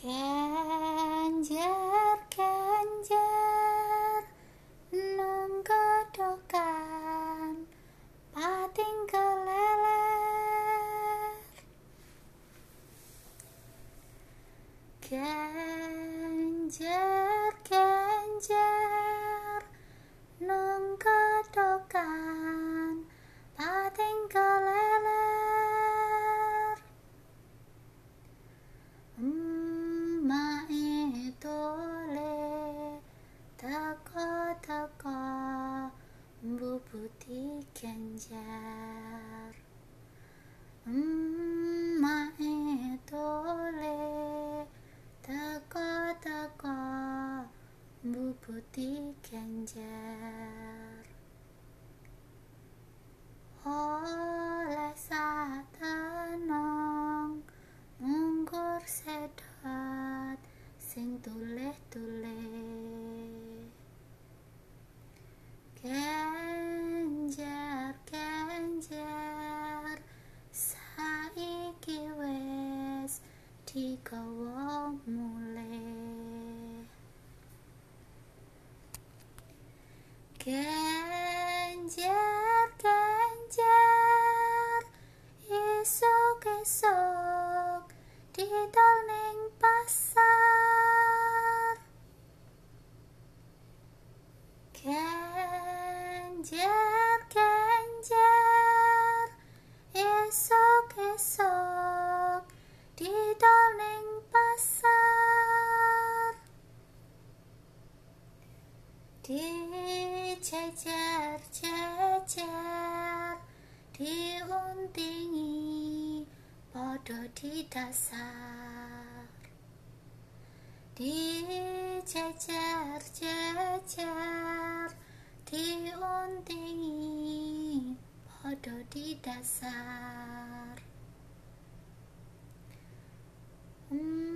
Kenjer, kenjer, nung gedokan, pating keleler. Kenjer, kenjer, nung gedokan, kenjar Mae tole teko-teko mbubuti kenjar oleh satenong ngungkur sedot sing tuleh-tuleh wes digawa mulih Kenjer, Diuntingi Podo di dasar Dicecer-cecer Diuntingi Podo di dasar Mae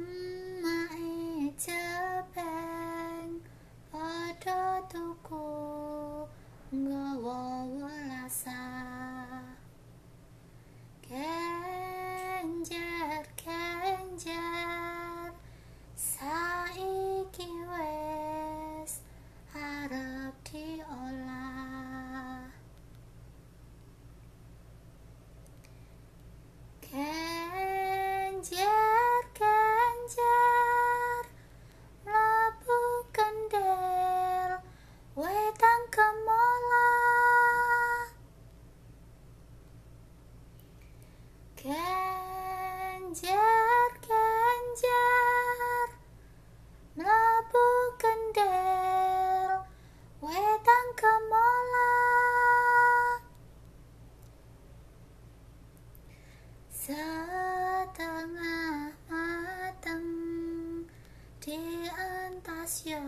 diantasya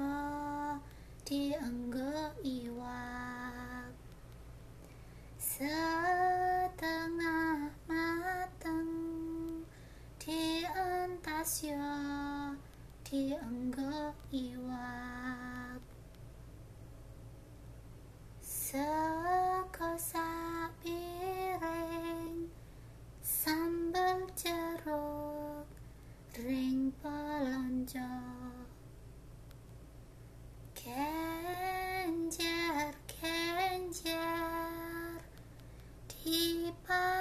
dienggo iwak. Setengah mateng diantasya dienggo iwak. Sego sapiring Bye.